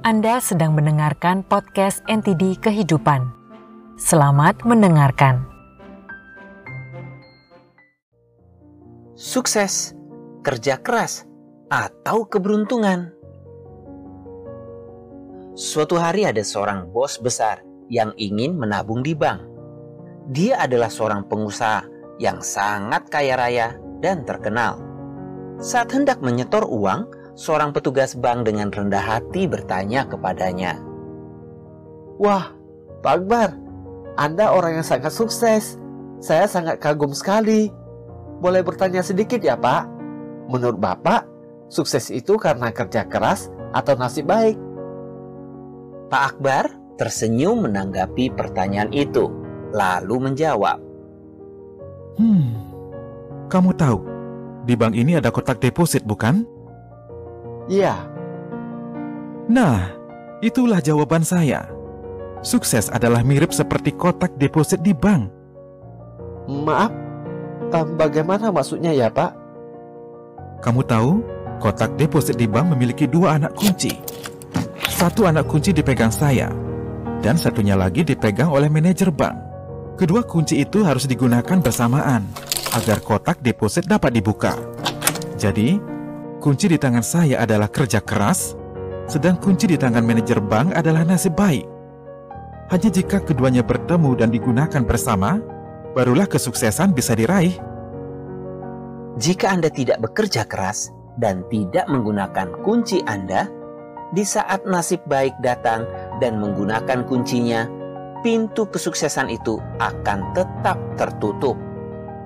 Anda sedang mendengarkan podcast NTD Kehidupan. Selamat mendengarkan. Sukses, kerja keras, atau keberuntungan. Suatu hari ada seorang bos besar yang ingin menabung di bank. Dia adalah seorang pengusaha yang sangat kaya raya dan terkenal. Saat hendak menyetor uang, seorang petugas bank dengan rendah hati bertanya kepadanya. Wah, Pak Akbar, Anda orang yang sangat sukses. Saya sangat kagum sekali. Boleh bertanya sedikit ya Pak? Menurut Bapak, sukses itu karena kerja keras atau nasib baik? Pak Akbar tersenyum menanggapi pertanyaan itu, lalu menjawab. Hmm, kamu tahu, di bank ini ada kotak deposit bukan? Iya, Nah, itulah jawaban saya. Sukses adalah mirip seperti kotak deposit di bank. maaf. Bagaimana maksudnya ya Pak? Kamu tahu, kotak deposit di bank memiliki dua anak kunci. Satu anak kunci dipegang saya, dan satunya lagi dipegang oleh manajer bank. Kedua kunci itu harus digunakan bersamaan agar kotak deposit dapat dibuka. Jadi, kunci di tangan saya adalah kerja keras, sedang kunci di tangan manajer bank adalah nasib baik. Hanya jika keduanya bertemu dan digunakan bersama, barulah kesuksesan bisa diraih. Jika Anda tidak bekerja keras dan tidak menggunakan kunci Anda, di saat nasib baik datang dan menggunakan kuncinya, pintu kesuksesan itu akan tetap tertutup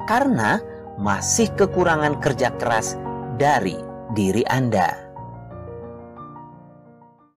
karena masih kekurangan kerja keras dari diri Anda.